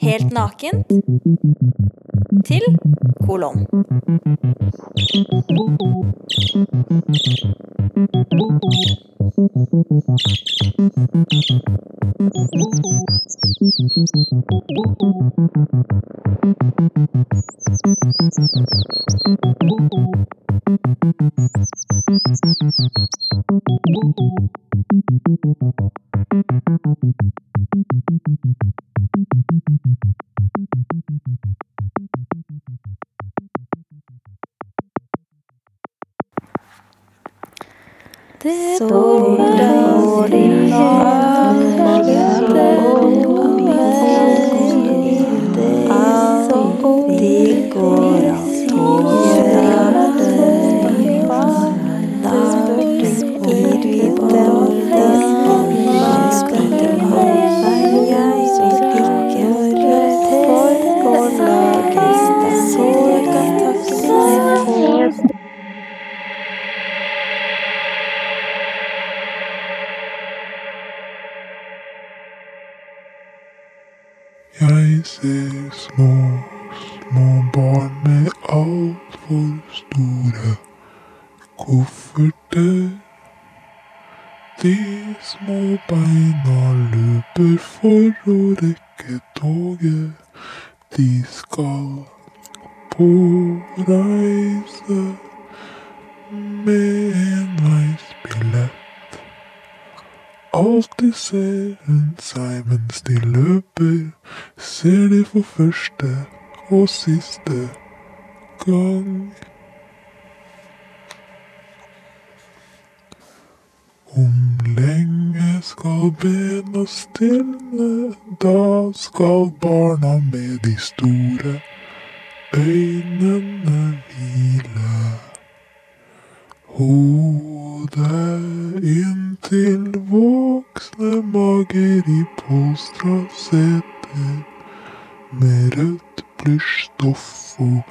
Helt nakent til kolon. Det står Jeg ser små, små barn med altfor store kofferter. De små beina løper for å rekke toget. De skal på reise med enveisbillett. Alltid ser hun seg mens de løper, ser de for første og siste gang. Om lenge skal bena stilne, da skal barna med de store øynene hvile. Hodet inntil voksne mager i polstra seter med rødt plysjstoff og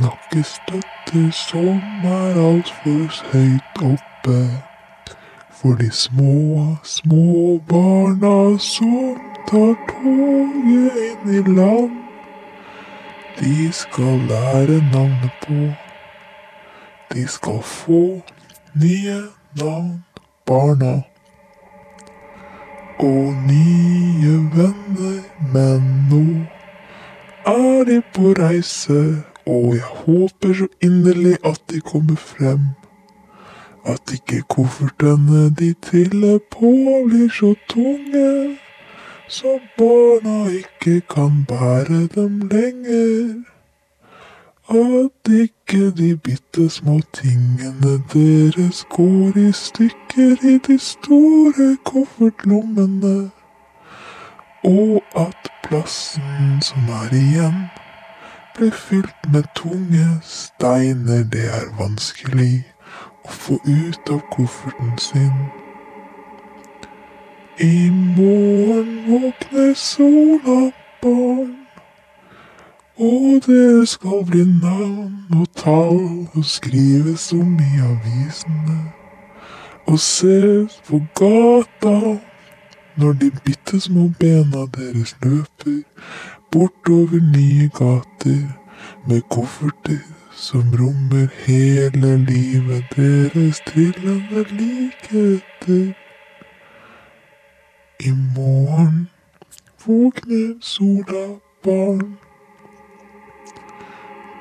nakkestøtter som er altfor høyt oppe. For de små, små barna som tar toget inn i land, de skal lære navnet på de skal få nye navn, barna. Og nye venner, men nå er de på reise, og jeg håper så inderlig at de kommer frem. At ikke koffertene de triller på blir så tunge, så barna ikke kan bære dem lenger. At ikke de bitte små tingene deres går i stykker i de store koffertlommene. Og at plassen som er igjen, blir fylt med tunge steiner det er vanskelig å få ut av kofferten sin. I morgen våkner sola, Skal bli navn og tall og skrives om i avisene. Og ses på gata når de bitte små bena deres løper bortover nye gater med kofferter som rommer hele livet deres trillende like etter. I morgen våkner sola, barn.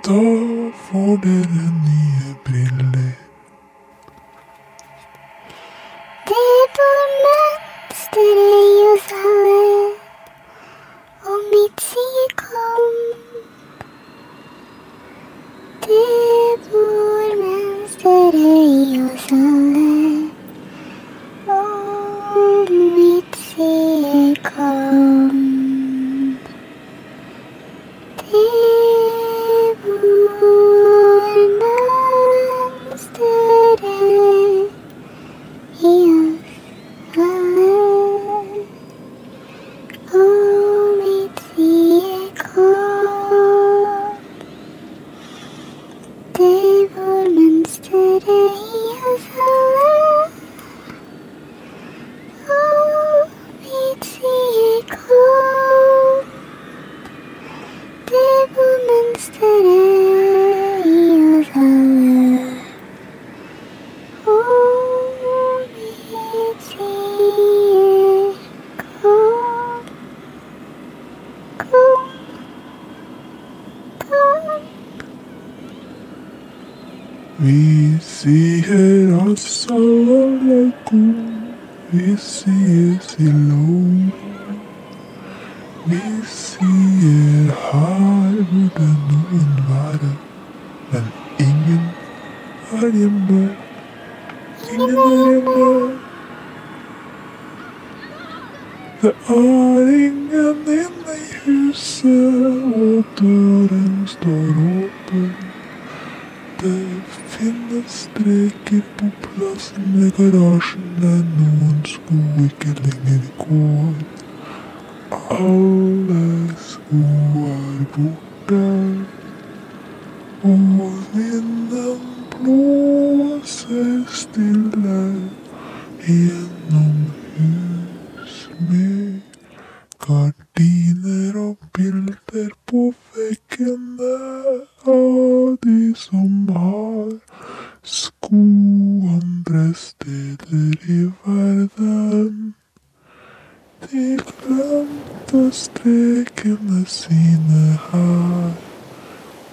Da får dere nye briller. Det bor mønster i oss alle, og mitt sier kom. Det bor mønster i oss alle, Assalamualaikum, vi sier silom. Vi sier her burde noen være, men ingen er hjemme. Ingen er hjemme. Det er ingen inne i huset, og døren står åpen. Det finnes streker på plassen ved garasjen der noen sko ikke lenger går. Alle sko er borte, og vinden blåser stille gjennom hus med gardiner og bilder på veggene av de som har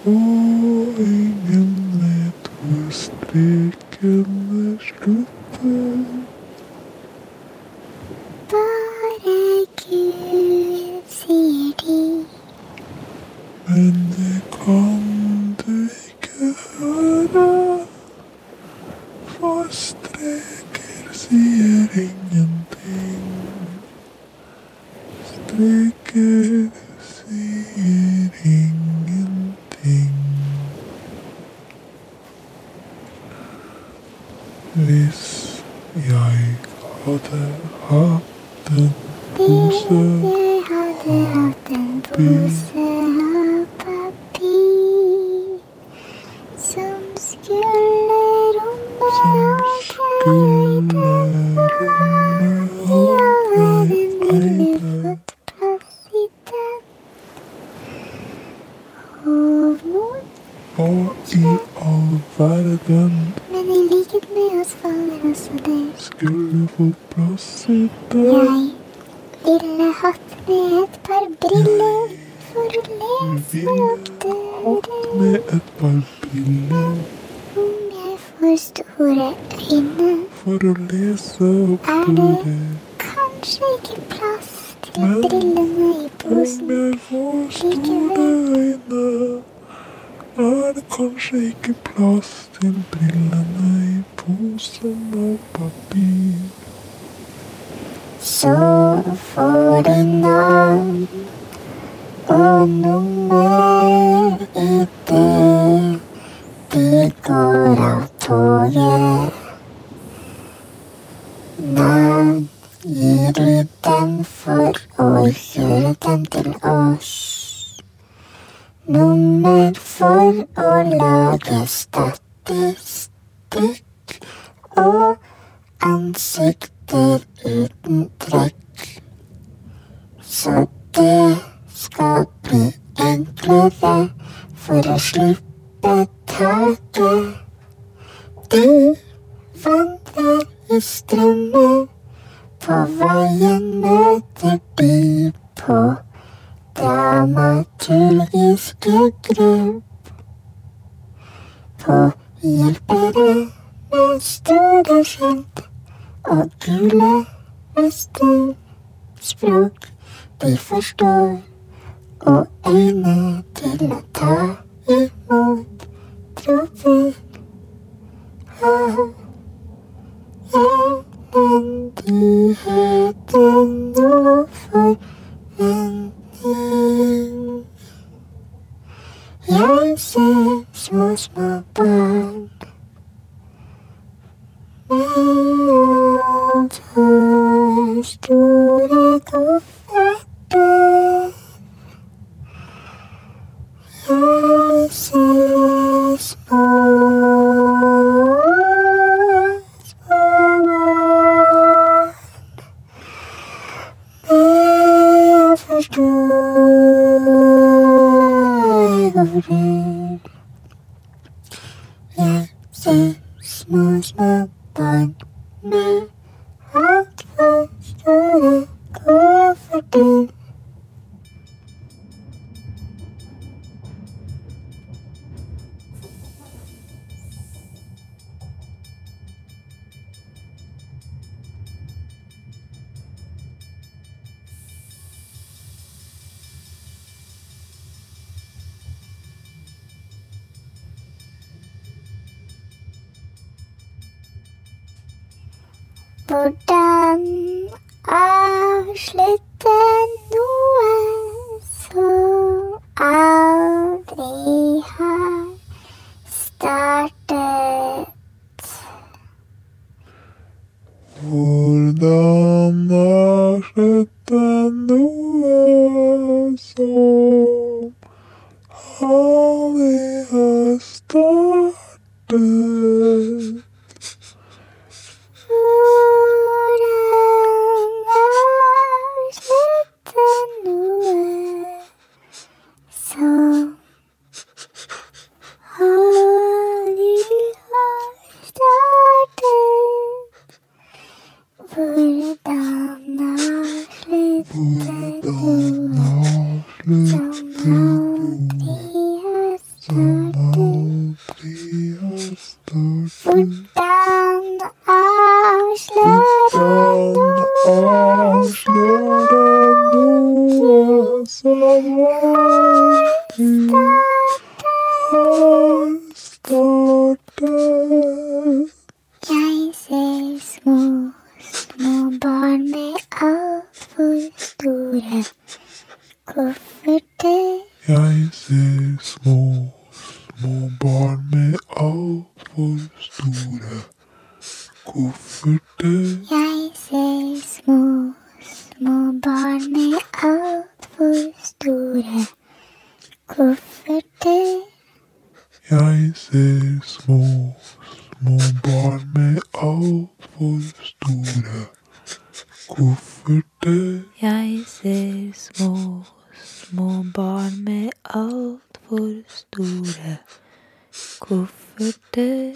Ой, милая, твой стрекет наш. Verden men i likhet med oss faller også det. skulle fått plass i den? Jeg ville hatt med et par briller for å lese opp dere. med et par briller Om jeg får store øyne, for å lese opp Er det- kanskje ikke plass til brillene i posen? Om jeg får store øyne, er det kanskje ikke plass til brillene i posen av papir. Så får de navn og nummer i det de går av toget. Navn gir vi dem for å kjøre dem til oss. Nummer for å lage statistikk og ansikter uten trekk. Så det skal bli enklere for å slippe taket. Det vandrer i strømmen, på veien ned til på dramaturgiske grep. På hjelpere med store skilt og gule vester. Språk de forstår, og øyne til å ta imot tropper. Ah, Elendigheten og forventning. Jeg ser små, små barn med ser små, små barn med altfor store kofferter. Hvordan avslutte noe som aldri har startet? Hvordan avslutte noe som ser små, små barn med altfor store kofferter. Jeg ser små, små barn med altfor store kofferter. Jeg ser små, små barn med altfor store kofferter. Jeg ser små, små barn med altfor store kofferter. Jeg ser små, små barn med altfor store kofferter.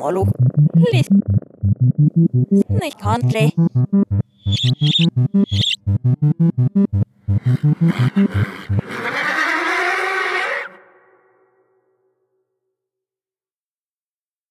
Hallo. Litt snikhandlig.